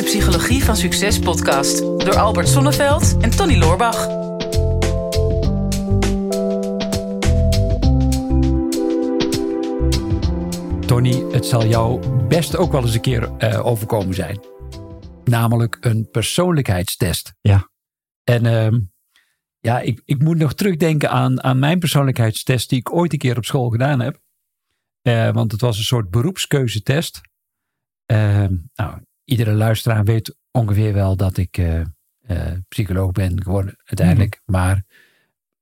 de Psychologie van Succes podcast door Albert Sonneveld en Tony Loorbach. Tony, het zal jou best ook wel eens een keer eh, overkomen zijn. Namelijk een persoonlijkheidstest. Ja. En ehm, ja, ik, ik moet nog terugdenken aan, aan mijn persoonlijkheidstest die ik ooit een keer op school gedaan heb. Eh, want het was een soort beroepskeuzetest. Ehm, nou, iedere luisteraar weet ongeveer wel dat ik eh, eh, psycholoog ben geworden uiteindelijk. Maar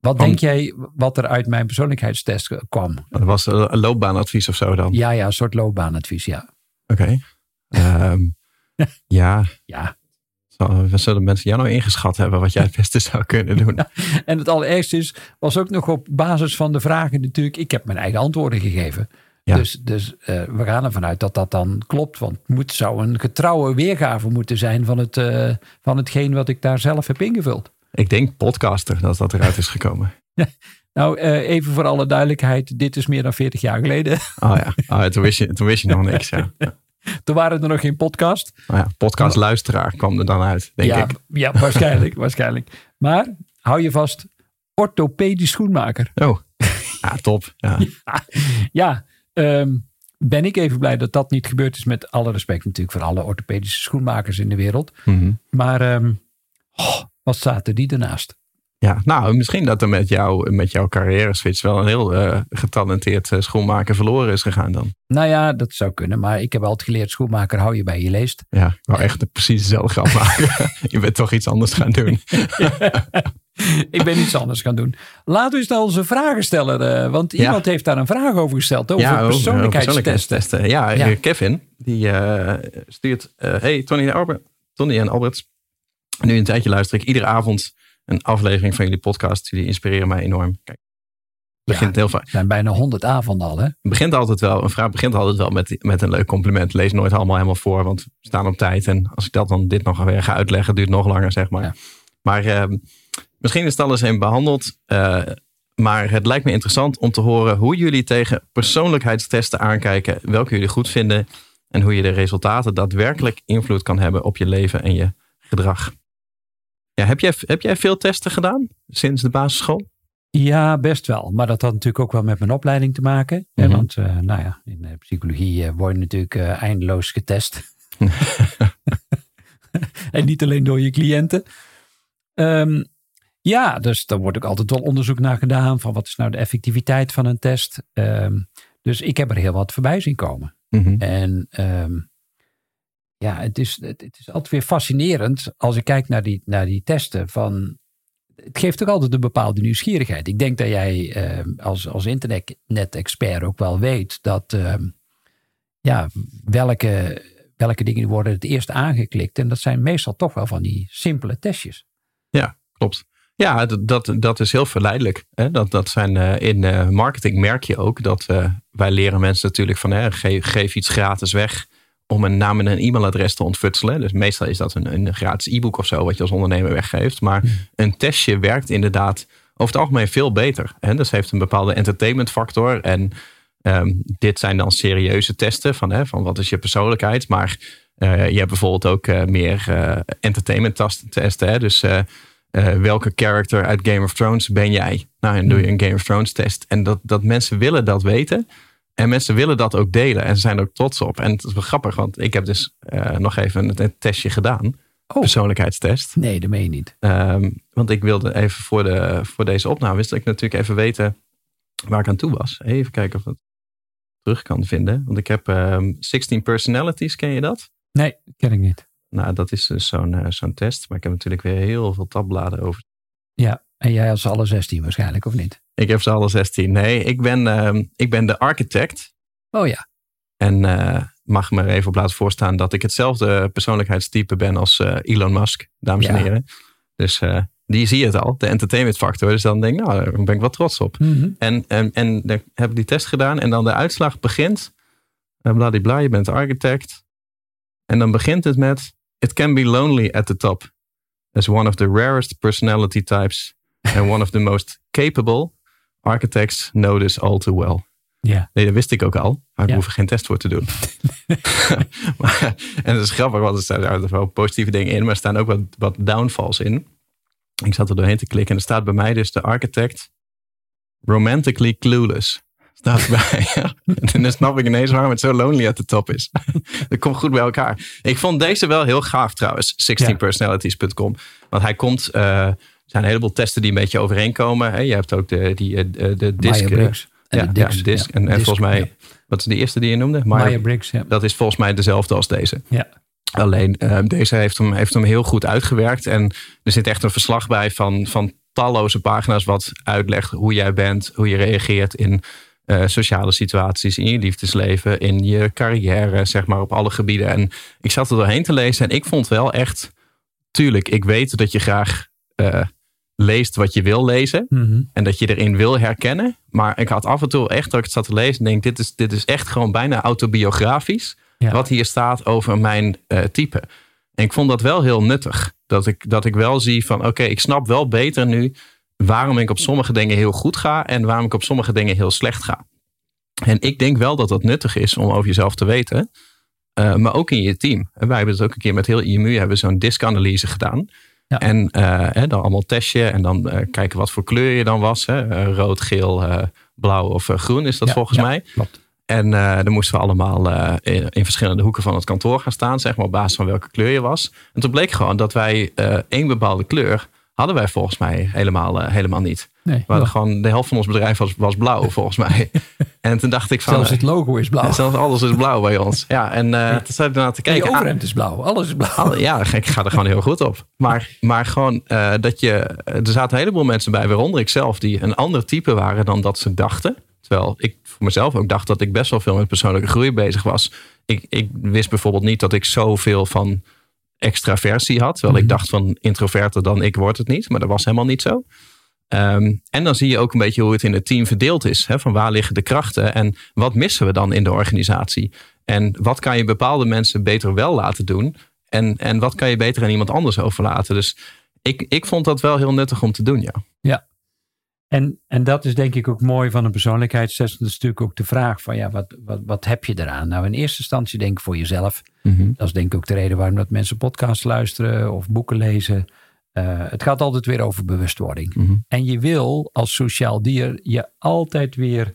wat denk jij wat er uit mijn persoonlijkheidstest kwam? Dat was een loopbaanadvies of zo dan? Ja, ja, een soort loopbaanadvies, ja. Oké. Ehm, ja. Ja. Zullen mensen jou nou ingeschat hebben wat jij het beste zou kunnen doen? En het allerergste is, was ook nog op basis van de vragen natuurlijk, ik heb mijn eigen antwoorden gegeven. Ja. Dus, dus eh, we gaan ervan uit dat dat dan klopt. Want het moet, zou een getrouwe weergave moeten zijn van, het, eh, van hetgeen wat ik daar zelf heb ingevuld. Ik denk podcaster dat dat eruit is gekomen. Nou, eh, even voor alle duidelijkheid, dit is meer dan 40 jaar geleden. Oh ja, oh, toen, wist je, toen wist je nog niks. Ja. Toen waren er nog geen podcast. Oh ja, podcastluisteraar kwam er dan uit, denk ja, ik. ja, waarschijnlijk, waarschijnlijk. Maar hou je vast, orthopedisch schoenmaker. Oh, ja, top. Ja. Ja, ehm, ben ik even blij dat dat niet gebeurd is. Met alle respect natuurlijk voor alle orthopedische schoenmakers in de wereld. Mhm. Maar ehm, oh, wat er die ernaast? Ja, nou, misschien dat er met, jou, met jouw carrière switch wel een heel eh, getalenteerd eh, schoenmaker verloren is gegaan dan. Nou ja, dat zou kunnen. Maar ik heb altijd geleerd, schoenmaker hou je bij je leest. Ja, wou echt precies dezelfde grap maken. je bent toch iets anders gaan doen. ik ben iets anders gaan doen. Laten we eens naar onze vragensteller. eh, want Ja. iemand heeft daar een vraag over gesteld. Over ja, over persoonlijkheidstesten. Ja, Ja. Kevin, die stuurt... hey, Tony en, Albert, Tony en Albert. Nu een tijdje luister ik iedere avond een aflevering van jullie podcast. Jullie inspireren mij enorm. Kijk, het begint heel vaak. Het zijn bijna honderd avonden al, hè? Het begint altijd wel, een vraag begint altijd wel met, met een leuk compliment. Lees nooit allemaal helemaal voor, want we staan op tijd. En als ik dat dan dit nog weer ga uitleggen, duurt het nog langer, zeg maar. Ja. Maar ehm, misschien is het alles in behandeld. eh, maar het lijkt me interessant om te horen hoe jullie tegen persoonlijkheidstesten aankijken. Welke jullie goed vinden. En hoe je de resultaten daadwerkelijk invloed kan hebben op je leven en je gedrag. Ja, heb, jij, heb jij veel testen gedaan sinds de basisschool? Ja, best wel. Maar dat had natuurlijk ook wel met mijn opleiding te maken. hè, Mhm. Want eh, nou ja, in de psychologie eh, word je natuurlijk eh, eindeloos getest. en niet alleen door je cliënten. Ehm, ja, dus daar wordt ook altijd wel onderzoek naar gedaan. Van wat is nou de effectiviteit van een test. Ehm, dus ik heb er heel wat voorbij zien komen. Mhm. En ehm, ja, het is, het, is altijd weer fascinerend als ik kijk naar die, naar die testen. Van, het geeft ook altijd een bepaalde nieuwsgierigheid. Ik denk dat jij ehm, als, als internet-expert ook wel weet dat ehm, ja, welke, welke dingen worden het eerst aangeklikt. En dat zijn meestal toch wel van die simpele testjes. Ja, klopt. Ja, dat, dat, dat is heel verleidelijk. Hè? Dat, dat zijn, eh, in eh, marketing merk je ook dat eh, wij leren mensen natuurlijk van geef iets gratis weg om een naam en een e-mailadres te ontfutselen. Dus meestal is dat een, een gratis e-book of zo wat je als ondernemer weggeeft. Maar een testje werkt inderdaad over het algemeen veel beter. Hè? Dus heeft een bepaalde entertainment factor. En ehm, dit zijn dan serieuze testen van, hè, van wat is je persoonlijkheid. Maar eh, je hebt bijvoorbeeld ook eh, meer eh, entertainment testen. Hè? Dus welke character uit Game of Thrones ben jij? Nou, dan doe je een Game of Thrones test. En dat, dat mensen willen dat weten. En mensen willen dat ook delen. En ze zijn er ook trots op. En het is wel grappig, want ik heb dus eh, nog even een, een testje gedaan. Oh. Persoonlijkheidstest. Nee, dat meen je niet. Ehm, want ik wilde even voor, de, voor deze opname, wist ik natuurlijk even weten waar ik aan toe was. Even kijken of ik het terug kan vinden. Want ik heb ehm 16 personalities, ken je dat? Nee, ken ik niet. Nou, dat is dus zo'n eh, zo'n test. Maar ik heb natuurlijk weer heel veel tabbladen over. Ja, en jij als alle 16 waarschijnlijk, of niet? Ik heb ze alle 16. Nee, ik ben, ehm, ik ben de architect. Oh ja. En eh, mag me er even op laten voorstaan dat ik hetzelfde persoonlijkheidstype ben als eh, Elon Musk, dames en heren. Dus eh, die zie je het al, de entertainment factor. Dus dan denk ik, nou, daar ben ik wel trots op. Mhm. En, en, en dan heb ik die test gedaan en dan de uitslag begint. Bladibla, je bent architect. En dan begint het met, it can be lonely at the top. As one of the rarest personality types and one of the most capable architects know this all too well. Ja. Nee, dat wist ik ook al. Maar ik Ja. hoef er geen test voor te doen. maar, en dat is grappig, want er staan er wel positieve dingen in. Maar er staan ook wat, wat downfalls in. Ik zat er doorheen te klikken. En er staat bij mij dus de architect romantically clueless. Staat erbij. ja. En dan snap ik ineens waarom het zo lonely at the top is. dat komt goed bij elkaar. Ik vond deze wel heel gaaf trouwens. 16personalities.com. Want hij komt... eh, zijn een heleboel testen die een beetje overeenkomen. Hè? Je hebt ook de, die, eh, de disc. eh. En ja, de Dix. ja, disc. ja. En, volgens mij, wat is de eerste die je noemde? Myers-Briggs, ja. dat is volgens mij dezelfde als deze. Ja. Alleen eh, deze heeft hem, heeft hem heel goed uitgewerkt. En er zit echt een verslag bij van, van talloze pagina's wat uitlegt hoe jij bent, hoe je reageert in sociale situaties, in je liefdesleven, in je carrière, zeg maar op alle gebieden. En ik zat er doorheen te lezen en ik vond wel echt, tuurlijk, ik weet dat je graag leest wat je wil lezen. Mhm. En dat je erin wil herkennen. Maar ik had af en toe echt dat ik het zat te lezen en denk, dit is, dit is echt gewoon bijna autobiografisch. Ja. Wat hier staat over mijn eh, type. En ik vond dat wel heel nuttig. Dat ik, dat ik wel zie van, oké, ik snap wel beter nu waarom ik op sommige dingen heel goed ga en waarom ik op sommige dingen heel slecht ga. En ik denk wel dat dat nuttig is om over jezelf te weten. Eh, maar ook in je team. En wij hebben het ook een keer met heel IMU hebben zo'n diskanalyse gedaan. Ja. En eh, hè, dan allemaal testje en dan eh, kijken wat voor kleur je dan was. Hè? Eh, rood, geel, blauw of groen is dat Ja, volgens ja, mij. Klopt. En dan moesten we allemaal in, in verschillende hoeken van het kantoor gaan staan, zeg maar, op basis van welke kleur je was. En toen bleek gewoon dat wij één bepaalde kleur hadden wij volgens mij helemaal, helemaal niet. Nee, We hadden gewoon, de helft van ons bedrijf was, was blauw, volgens mij. en toen dacht ik van... Zelfs het logo is blauw. Zelfs alles is blauw bij ons. Ja, en eh toen zat ik ernaar te En je kijken. ah, overhemd is blauw. Alles is blauw. ja, ik ga er gewoon heel goed op. Maar, maar gewoon eh, dat je... Er zaten een heleboel mensen bij, waaronder ik zelf... die een ander type waren dan dat ze dachten. Terwijl ik voor mezelf ook dacht dat ik best wel veel met persoonlijke groei bezig was. Ik, ik wist bijvoorbeeld niet dat ik zoveel van extraversie had. Terwijl ik Mhm. dacht van introverter dan ik word het niet. Maar dat was helemaal niet zo. Ehm, en dan zie je ook een beetje hoe het in het team verdeeld is. Hè? Van waar liggen de krachten en wat missen we dan in de organisatie? En wat kan je bepaalde mensen beter wel laten doen? En, en wat kan je beter aan iemand anders overlaten? Dus ik, ik vond dat wel heel nuttig om te doen, ja. En, en dat is denk ik ook mooi van een persoonlijkheidstest. Dat is natuurlijk ook de vraag van ja, wat, wat, wat heb je eraan? Nou, in eerste instantie denk ik voor jezelf. Dat is denk ik ook de reden waarom dat mensen podcasts luisteren of boeken lezen. Eh, het gaat altijd weer over bewustwording. Mhm. En je wil als sociaal dier je altijd weer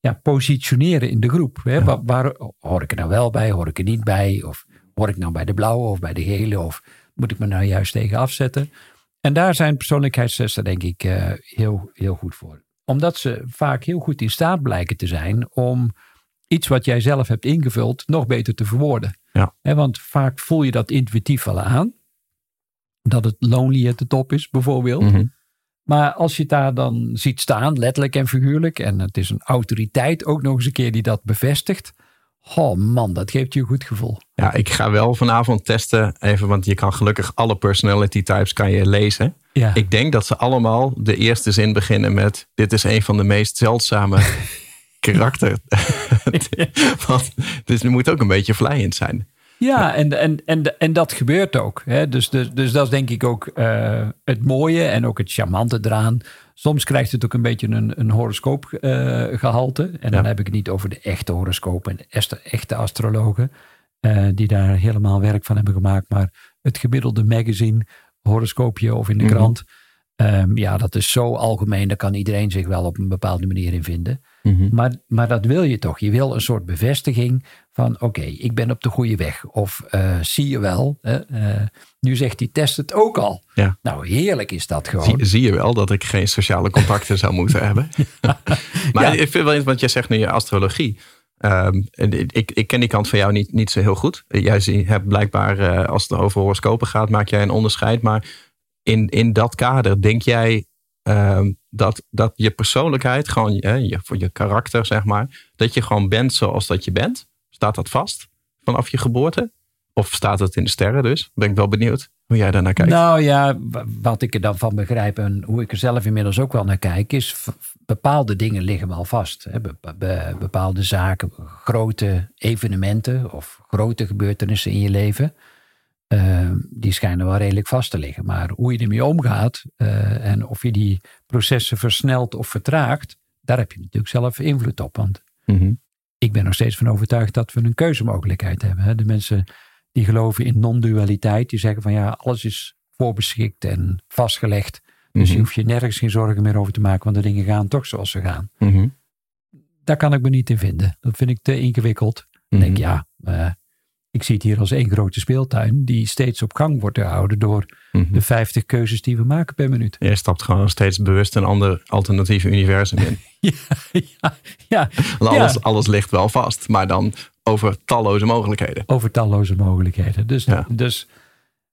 ja, positioneren in de groep. Hè? Waar, waar- hoor ik er nou wel bij, hoor ik er niet bij? Of hoor ik nou bij de blauwe of bij de gele? Of moet ik me nou juist tegen afzetten? En daar zijn persoonlijkheidstesten denk ik eh, heel, heel goed voor. Omdat ze vaak heel goed in staat blijken te zijn om iets wat jij zelf hebt ingevuld nog beter te verwoorden. Ja. Want vaak voel je dat intuïtief wel aan. Dat het lonely at de top is bijvoorbeeld. Mhm. Maar als je het daar dan ziet staan, letterlijk en figuurlijk, en het is een autoriteit ook nog eens een keer die dat bevestigt. Oh man, dat geeft je een goed gevoel. Ja, ik ga wel vanavond testen, even, want je kan gelukkig alle personality types kan je lezen. Ja, Ik denk dat ze allemaal de eerste zin beginnen met: Dit is een van de meest zeldzame karakter. Want, dus het moet ook een beetje vlijend zijn. Ja en, en, en, en dat gebeurt ook. Hè? Dus, dus, dus dat is denk ik ook eh, het mooie en ook het charmante eraan. Soms krijgt het ook een beetje een, een horoscoopgehalte. en dan Ja. heb ik het niet over de echte horoscopen en de echte, echte astrologen. eh, die daar helemaal werk van hebben gemaakt. Maar het gemiddelde magazine, horoscoopje of in de Mhm. krant. ehm, ja, dat is zo algemeen. Daar kan iedereen zich wel op een bepaalde manier in vinden. Maar, maar dat wil je toch. Je wil een soort bevestiging van oké, ik ben op de goede weg. Of eh, zie je wel, eh, nu zegt die test het ook al. Ja. Nou, heerlijk is dat gewoon. Zie, zie je wel dat ik geen sociale contacten zou moeten hebben? maar Ja. ik vind wel eens, want jij zegt nu je astrologie. Ehm, ik, ik ken die kant van jou niet, niet zo heel goed. Jij zie- hebt blijkbaar, eh, als het over horoscopen gaat, maak jij een onderscheid. Maar in, in dat kader, denk jij ehm, dat, dat je persoonlijkheid, gewoon je, je, voor je karakter, zeg maar, dat je gewoon bent zoals dat je bent? Staat dat vast vanaf je geboorte? Of staat het in de sterren dus? Ben ik wel benieuwd hoe jij daarnaar kijkt. Nou ja, wat ik er dan van begrijp en hoe ik er zelf inmiddels ook wel naar kijk, is bepaalde dingen liggen wel vast. Hè. Be- be- bepaalde zaken, grote evenementen of grote gebeurtenissen in je leven, eh, die schijnen wel redelijk vast te liggen. Maar hoe je ermee omgaat eh, en of je die processen versnelt of vertraagt, daar heb je natuurlijk zelf invloed op. Want Mhm. Ik ben nog steeds van overtuigd dat we een keuzemogelijkheid hebben. Hè. De mensen die geloven in non-dualiteit, die zeggen van ja, alles is voorbeschikt en vastgelegd. Dus Mhm. je hoeft je nergens geen zorgen meer over te maken, want de dingen gaan toch zoals ze gaan. Mhm. Daar kan ik me niet in vinden. Dat vind ik te ingewikkeld. Ik Mhm. denk ja, eh, ik zie het hier als één grote speeltuin die steeds op gang wordt gehouden door Mhm. de 50 keuzes die we maken per minuut. Je stapt gewoon steeds bewust een ander alternatief universum in. Ja, ja, ja. Want alles, Ja. alles ligt wel vast, maar dan over talloze mogelijkheden. over talloze mogelijkheden. Dus, Ja. dus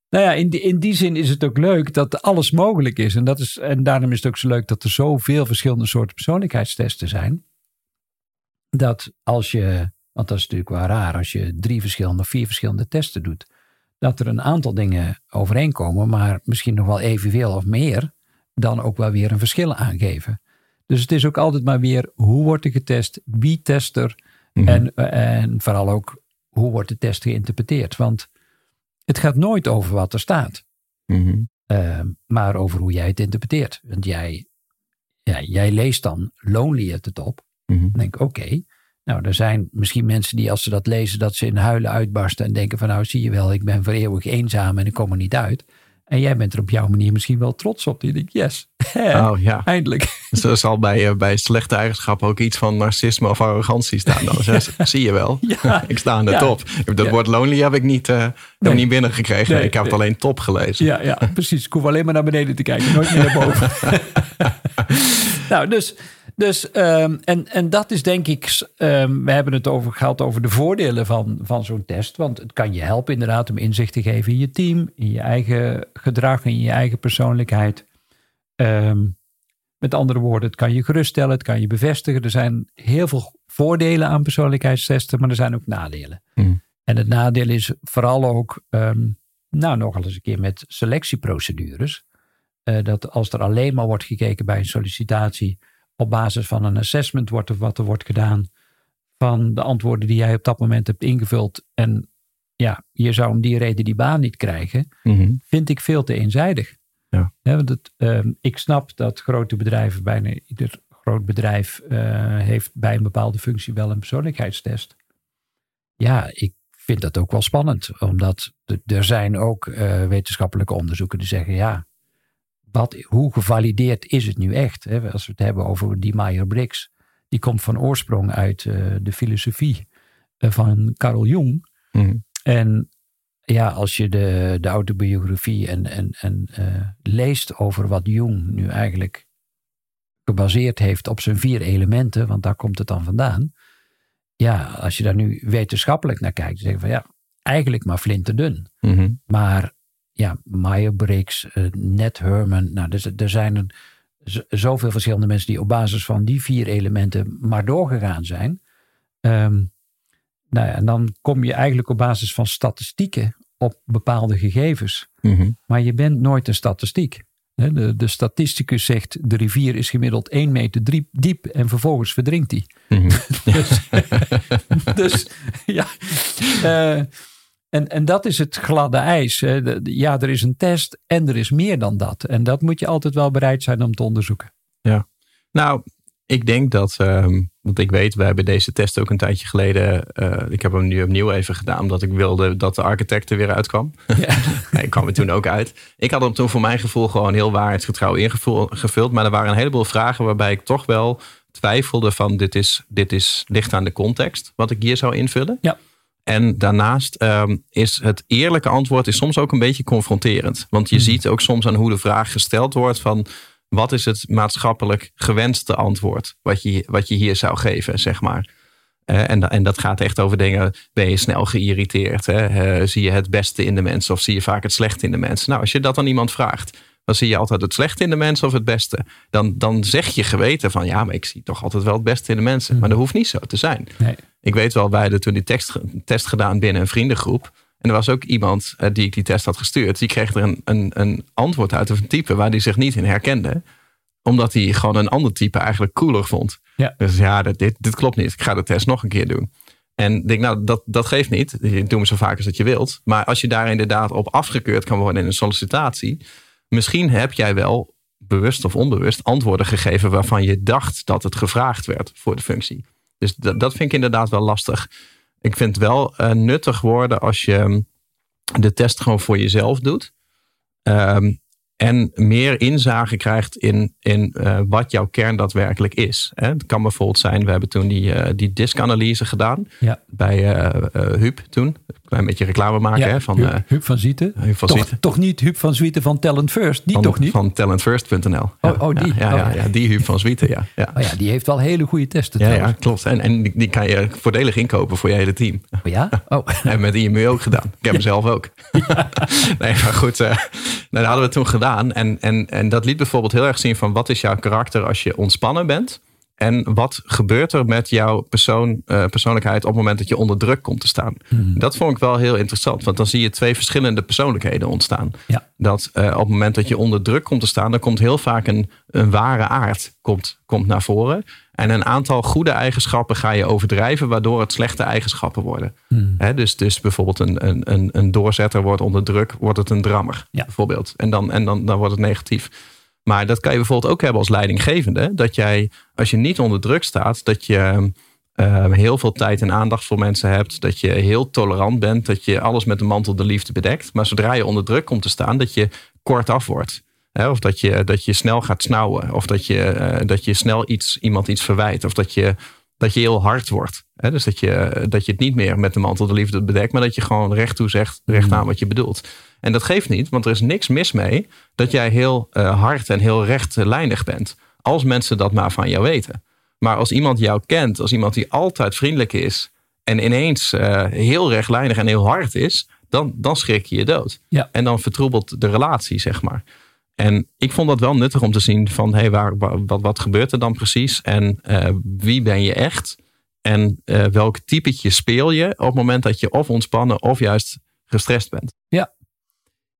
nou ja, in die, in die zin is het ook leuk dat alles mogelijk is. En, dat is. en daarom is het ook zo leuk dat er zoveel verschillende soorten persoonlijkheidstesten zijn. Dat als je, want dat is natuurlijk wel raar, als je drie verschillende of vier verschillende testen doet, dat er een aantal dingen overeenkomen, maar misschien nog wel evenveel of meer, dan ook wel weer een verschil aangeven. Dus het is ook altijd maar weer hoe wordt er getest, wie test er, Mhm. en, en vooral ook hoe wordt de test geïnterpreteerd. Want het gaat nooit over wat er staat, Mhm. eh, maar over hoe jij het interpreteert. Want jij, ja, jij leest dan lonely at the top. Mhm. Dan denk oké. Nou, er zijn misschien mensen die als ze dat lezen, dat ze in huilen uitbarsten en denken van nou zie je wel, ik ben voor eeuwig eenzaam en ik kom er niet uit. En jij bent er op jouw manier misschien wel trots op. Je denkt, yes, Oh ja, eindelijk. zo zal bij, eh, bij slechte eigenschappen ook iets van narcisme of arrogantie staan. Dan. Zo, Zie je wel, Ja. ik sta aan de top. Dat woord lonely heb ik niet, Nee. niet binnengekregen. Nee, ik heb het alleen top gelezen. Ja, ja, precies. Ik hoef alleen maar naar beneden te kijken, nooit meer naar boven. nou, dus, dus ehm, en, en dat is denk ik, ehm, we hebben het over gehad over de voordelen van, van zo'n test. Want het kan je helpen inderdaad om inzicht te geven in je team, in je eigen gedrag, in je eigen persoonlijkheid. Ehm, met andere woorden, het kan je geruststellen, het kan je bevestigen. Er zijn heel veel voordelen aan persoonlijkheidstesten, maar er zijn ook nadelen. Hmm. En het nadeel is vooral ook, nou nogal eens een keer met selectieprocedures. eh, dat als er alleen maar wordt gekeken bij een sollicitatie op basis van een assessment wordt of wat er wordt gedaan van de antwoorden die jij op dat moment hebt ingevuld. En ja, je zou om die reden die baan niet krijgen Mhm. vind ik veel te eenzijdig. Ja. Hè, want het, ehm, ik snap dat grote bedrijven, bijna ieder groot bedrijf eh, heeft bij een bepaalde functie wel een persoonlijkheidstest. Ja, ik vind dat ook wel spannend. Omdat er zijn ook eh, wetenschappelijke onderzoeken die zeggen, ja, wat, hoe gevalideerd is het nu echt? Hè? Als we het hebben over die Meyer-Briggs, die komt van oorsprong uit eh, de filosofie eh, van Carl Jung. Mhm. En ja, als je de, de autobiografie en, en, en eh, leest over wat Jung nu eigenlijk gebaseerd heeft op zijn vier elementen, want daar komt het dan vandaan. Ja, als je daar nu wetenschappelijk naar kijkt, dan zeg je van ja, eigenlijk maar flinterdun. Mhm. Maar ja, Meyer-Briggs, eh, Ned Herman, nou, er, er zijn zoveel verschillende mensen die op basis van die vier elementen maar doorgegaan zijn. Ehm, nou ja, en dan kom je eigenlijk op basis van statistieken op bepaalde gegevens. Mhm. Maar je bent nooit een statistiek. De, de statisticus zegt de rivier is gemiddeld 1 meter diep, diep en vervolgens verdrinkt die. Mhm. Dus, dus ja. Eh, en, en dat is het gladde ijs. Ja, er is een test en er is meer dan dat. En dat moet je altijd wel bereid zijn om te onderzoeken. Nou, ik denk dat, ehm, want ik weet, we hebben deze test ook een tijdje geleden, eh, ik heb hem nu opnieuw even gedaan, omdat ik wilde dat de architect er weer uitkwam. Ja. Ik kwam er toen ook uit. Ik had hem toen voor mijn gevoel gewoon heel waarheidsgetrouw ingevuld, maar er waren een heleboel vragen waarbij ik toch wel twijfelde van dit is, dit is ligt aan de context wat ik hier zou invullen. Ja. En daarnaast ehm, is het eerlijke antwoord is soms ook een beetje confronterend. Want je Mhm. ziet ook soms aan hoe de vraag gesteld wordt van wat is het maatschappelijk gewenste antwoord wat je, wat je hier zou geven, zeg maar. Eh, en, en dat gaat echt over dingen, ben je snel geïrriteerd? Hè? Eh, zie je het beste in de mensen of zie je vaak het slechte in de mensen? Nou, als je dat aan iemand vraagt, dan zie je altijd het slechte in de mensen of het beste. Dan, dan zeg je geweten van ja, maar ik zie toch altijd wel het beste in de mensen. Maar dat hoeft niet zo te zijn. Nee. Ik weet wel, wij hadden toen die tekst, test gedaan binnen een vriendengroep. En er was ook iemand eh, die ik die test had gestuurd. Die kreeg er een, een, een antwoord uit of een type waar hij zich niet in herkende. Omdat hij gewoon een ander type eigenlijk cooler vond. Ja. Dus ja, dit, dit, dit klopt niet. Ik ga de test nog een keer doen. En ik denk, nou, dat, dat geeft niet. Je doet me zo vaak als dat je wilt. Maar als je daar inderdaad op afgekeurd kan worden in een sollicitatie. Misschien heb jij wel bewust of onbewust antwoorden gegeven waarvan je dacht dat het gevraagd werd voor de functie. Dus dat, vind ik inderdaad wel lastig. Ik vind het wel uh, nuttig worden als je mm, de test gewoon voor jezelf doet. Um, en meer inzage krijgt in, in uh, wat jouw kern daadwerkelijk is. Hè? Het kan bijvoorbeeld zijn, we hebben toen die, uh, die diskanalyse gedaan ja. bij uh, Huub toen. Een beetje reclame maken. Ja, hè, van, Huub, Huub van Zieten. Huub van toch, Zieten. toch niet Huub van Zwieten van Talent First? Die van, toch niet? Van talentfirst.nl. Oh, oh, die. Ja, ja, ja, die Huub van Zwieten, ja. ja. Oh ja, die heeft wel hele goede testen. Ja, ja klopt. En, en die, die, kan je voordelig inkopen voor je hele team. Oh ja? Oh. en met IMU ook gedaan. Ik heb hem zelf ook. nee, maar goed. Dat hadden we toen gedaan. En, en, en dat liet bijvoorbeeld heel erg zien van wat is jouw karakter als je ontspannen bent. En wat gebeurt er met jouw persoon, uh, persoonlijkheid op het moment dat je onder druk komt te staan? Hmm. Dat vond ik wel heel interessant, want dan zie je twee verschillende persoonlijkheden ontstaan. Ja. Dat uh, op het moment dat je onder druk komt te staan, dan komt heel vaak een, een ware aard komt, komt naar voren. En een aantal goede eigenschappen ga je overdrijven, waardoor het slechte eigenschappen worden. Hmm. He, dus, dus bijvoorbeeld een, een, een, een doorzetter wordt onder druk, wordt het een drammer. Ja. Bijvoorbeeld. En, dan, en dan, dan wordt het negatief. Maar dat kan je bijvoorbeeld ook hebben als leidinggevende. Dat jij, als je niet onder druk staat, dat je uh, heel veel tijd en aandacht voor mensen hebt. Dat je heel tolerant bent. Dat je alles met de mantel de liefde bedekt. Maar zodra je onder druk komt te staan, dat je kortaf wordt. Hè? Of dat je, dat je snel gaat snauwen. Of dat je, uh, dat je snel iets, iemand iets verwijt. Of dat je, dat je heel hard wordt. Hè? Dus dat je, dat je het niet meer met de mantel de liefde bedekt. Maar dat je gewoon recht toe zegt, recht aan wat je bedoelt. En dat geeft niet, want er is niks mis mee dat jij heel uh, hard en heel rechtlijnig bent. Als mensen dat maar van jou weten. Maar als iemand jou kent, als iemand die altijd vriendelijk is. en ineens uh, heel rechtlijnig en heel hard is. dan, dan schrik je je dood. Ja. En dan vertroebelt de relatie, zeg maar. En ik vond dat wel nuttig om te zien van hé, hey, waar, wat, wat gebeurt er dan precies? En uh, wie ben je echt? En uh, welk typetje speel je op het moment dat je of ontspannen of juist gestrest bent? Ja,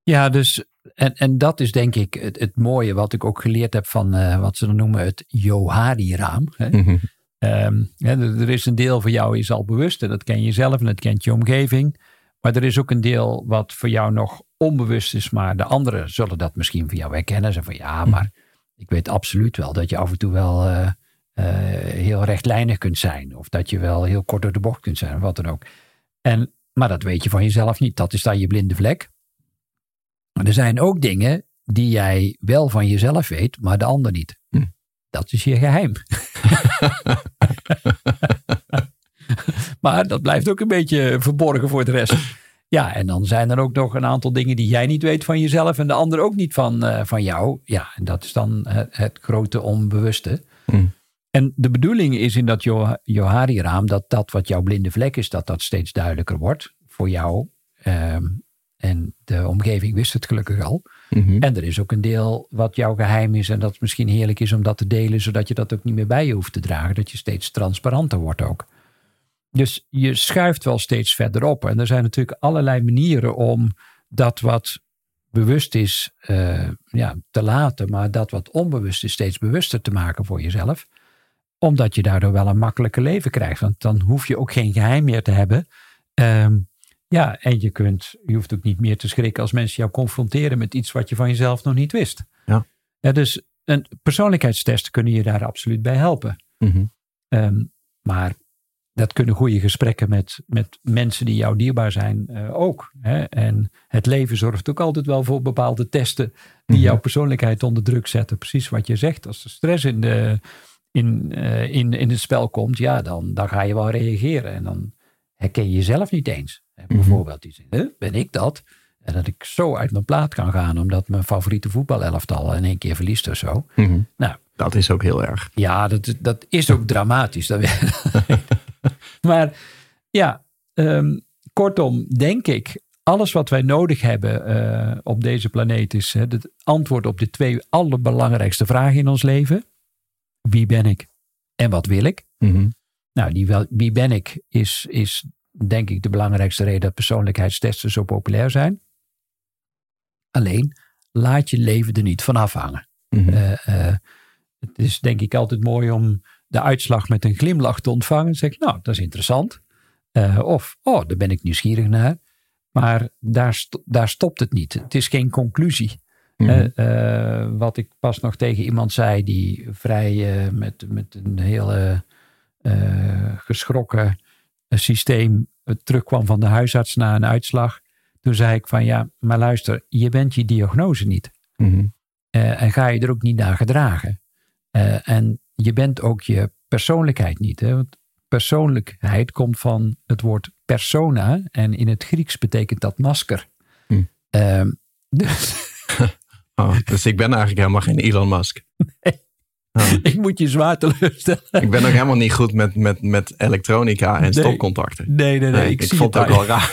ja dus en, en dat is denk ik het, het mooie wat ik ook geleerd heb van uh, wat ze dan noemen het Johari-raam. Mhm. Um, ja, er is een deel van jou is al bewust en dat ken je zelf en dat kent je omgeving. Maar er is ook een deel wat voor jou nog onbewust is, maar de anderen zullen dat misschien voor jou herkennen. Ze van ja, maar ik weet absoluut wel dat je af en toe wel uh, uh, heel rechtlijnig kunt zijn. Of dat je wel heel kort door de bocht kunt zijn, of wat dan ook. En, maar dat weet je van jezelf niet. Dat is dan je blinde vlek. Maar er zijn ook dingen die jij wel van jezelf weet, maar de ander niet. Hm. Dat is je geheim. maar dat blijft ook een beetje verborgen voor de rest. Ja, en dan zijn er ook nog een aantal dingen die jij niet weet van jezelf en de ander ook niet van, uh, van jou. Ja, en dat is dan het, het grote onbewuste. Hm. En de bedoeling is in dat Johari-raam dat dat wat jouw blinde vlek is, dat dat steeds duidelijker wordt voor jou. Um, en de omgeving wist het gelukkig al. Mhm. En er is ook een deel wat jouw geheim is en dat misschien heerlijk is om dat te delen, zodat je dat ook niet meer bij je hoeft te dragen. Dat je steeds transparanter wordt ook. Dus je schuift wel steeds verder op. En er zijn natuurlijk allerlei manieren om dat wat bewust is uh, ja, te laten, maar dat wat onbewust is steeds bewuster te maken voor jezelf. Omdat je daardoor wel een makkelijker leven krijgt. Want dan hoef je ook geen geheim meer te hebben. Um, ja, en je, kunt, je hoeft ook niet meer te schrikken als mensen jou confronteren met iets wat je van jezelf nog niet wist. Ja. ja dus een persoonlijkheidstest kunnen je daar absoluut bij helpen. Mm -hmm. um, maar dat kunnen goede gesprekken met, met mensen die jou dierbaar zijn uh, ook. Hè? En het leven zorgt ook altijd wel voor bepaalde testen die Mhm. mm -hmm. jouw persoonlijkheid onder druk zetten. Precies wat je zegt. Als er stress in, de, in, uh, in, in het spel komt, ja, dan, dan ga je wel reageren. En dan herken je jezelf niet eens. Mhm. Bijvoorbeeld die zin, huh, ben ik dat? En dat ik zo uit mijn plaat kan gaan omdat mijn favoriete voetbalelftal in één keer verliest of zo. Mm -hmm. Nou, dat is ook heel erg. Ja, dat, dat is ook dramatisch. Dat maar ja, um, kortom, denk ik, alles wat wij nodig hebben uh, op deze planeet is uh, het antwoord op de twee allerbelangrijkste vragen in ons leven. Wie ben ik en wat wil ik? Mm -hmm. Nou, die wel, wie ben ik is, is denk ik de belangrijkste reden dat persoonlijkheidstesten zo populair zijn. Alleen, laat je leven er niet van afhangen. Mm -hmm. uh, uh, het is denk ik altijd mooi om de uitslag met een glimlach te ontvangen. En zeg ik, nou, dat is interessant. Uh, of, oh, daar ben ik nieuwsgierig naar. Maar daar, st daar stopt het niet. Het is geen conclusie. Mhm. Mm -hmm. wat ik pas nog tegen iemand zei die vrij met, met een hele geschrokken systeem terugkwam van de huisarts na een uitslag. Toen zei ik van ja, maar luister, je bent je diagnose niet. Mhm. en ga je er ook niet naar gedragen. en je bent ook je persoonlijkheid niet. Hè? Want persoonlijkheid komt van het woord persona. En in het Grieks betekent dat masker. Hm. Ehm, dus, oh, dus ik ben eigenlijk helemaal geen Elon Musk. Nee. Oh. Ik moet je zwaar teleurstellen. Ik ben ook helemaal niet goed met, met, met elektronica en nee. stopcontacten. Nee, nee, nee. ik, ik vond het ook wel raar.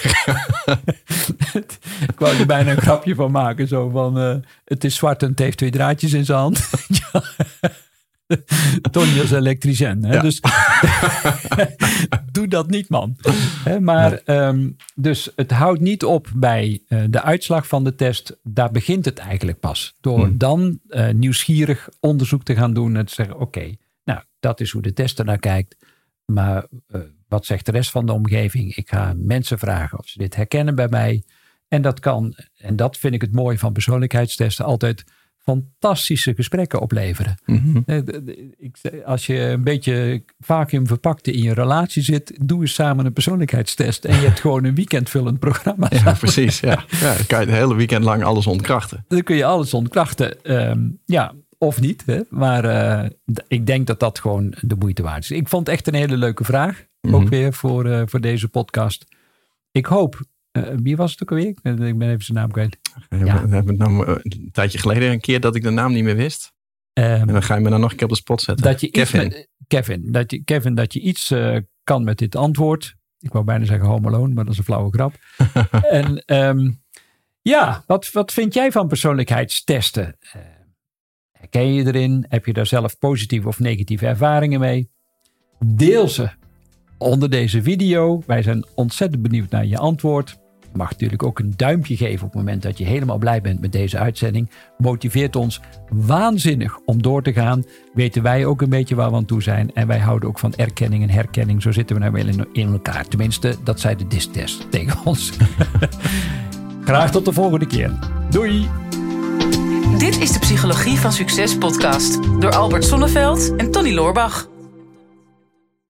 ik wou er bijna een grapje van maken. Zo van, uh, het is zwart en het heeft twee draadjes in zijn hand. Tony is elektricien. Hè? Dus doe dat niet, man. maar ehm, dus het houdt niet op bij uh, de uitslag van de test. Daar begint het eigenlijk pas. Door Hmm. dan uh, nieuwsgierig onderzoek te gaan doen en te zeggen: oké, nou, dat is hoe de test ernaar kijkt. Maar uh, wat zegt de rest van de omgeving? Ik ga mensen vragen of ze dit herkennen bij mij. En dat kan, en dat vind ik het mooie van persoonlijkheidstesten, altijd fantastische gesprekken opleveren. Mhm. Ik, als je een beetje vacuüm verpakte in je relatie zit, doe eens samen een persoonlijkheidstest. En je hebt gewoon een weekendvullend programma. Ja, precies. Ja. ja, dan kan je het hele weekend lang alles ontkrachten. Dan kun je alles ontkrachten. Um, ja, of niet. Hè? Maar uh, ik denk dat dat gewoon de moeite waard is. Ik vond het echt een hele leuke vraag. Mhm. Ook weer voor, uh, voor deze podcast. Ik hoop wie was het ook alweer? Ik ben even zijn naam kwijt. Ja. We hebben nou een tijdje geleden een keer dat ik de naam niet meer wist. Um, en dan ga je me dan nog een keer op de spot zetten. Dat je Kevin. Met, Kevin, dat je, Kevin, dat je iets uh, kan met dit antwoord. Ik wou bijna zeggen home alone, maar dat is een flauwe grap. en um, ja, wat, wat vind jij van persoonlijkheidstesten? Uh, herken je erin? Heb je daar zelf positieve of negatieve ervaringen mee? Deel ze onder deze video. Wij zijn ontzettend benieuwd naar je antwoord. Mag natuurlijk ook een duimpje geven op het moment dat je helemaal blij bent met deze uitzending. Motiveert ons waanzinnig om door te gaan. Weten wij ook een beetje waar we aan toe zijn. En wij houden ook van erkenning en herkenning. Zo zitten we nou wel in elkaar. Tenminste, dat zei de distest tegen ons. Graag tot de volgende keer. Doei! Dit is de Psychologie van Succes podcast door Albert Sonneveld en Tony Loorbach.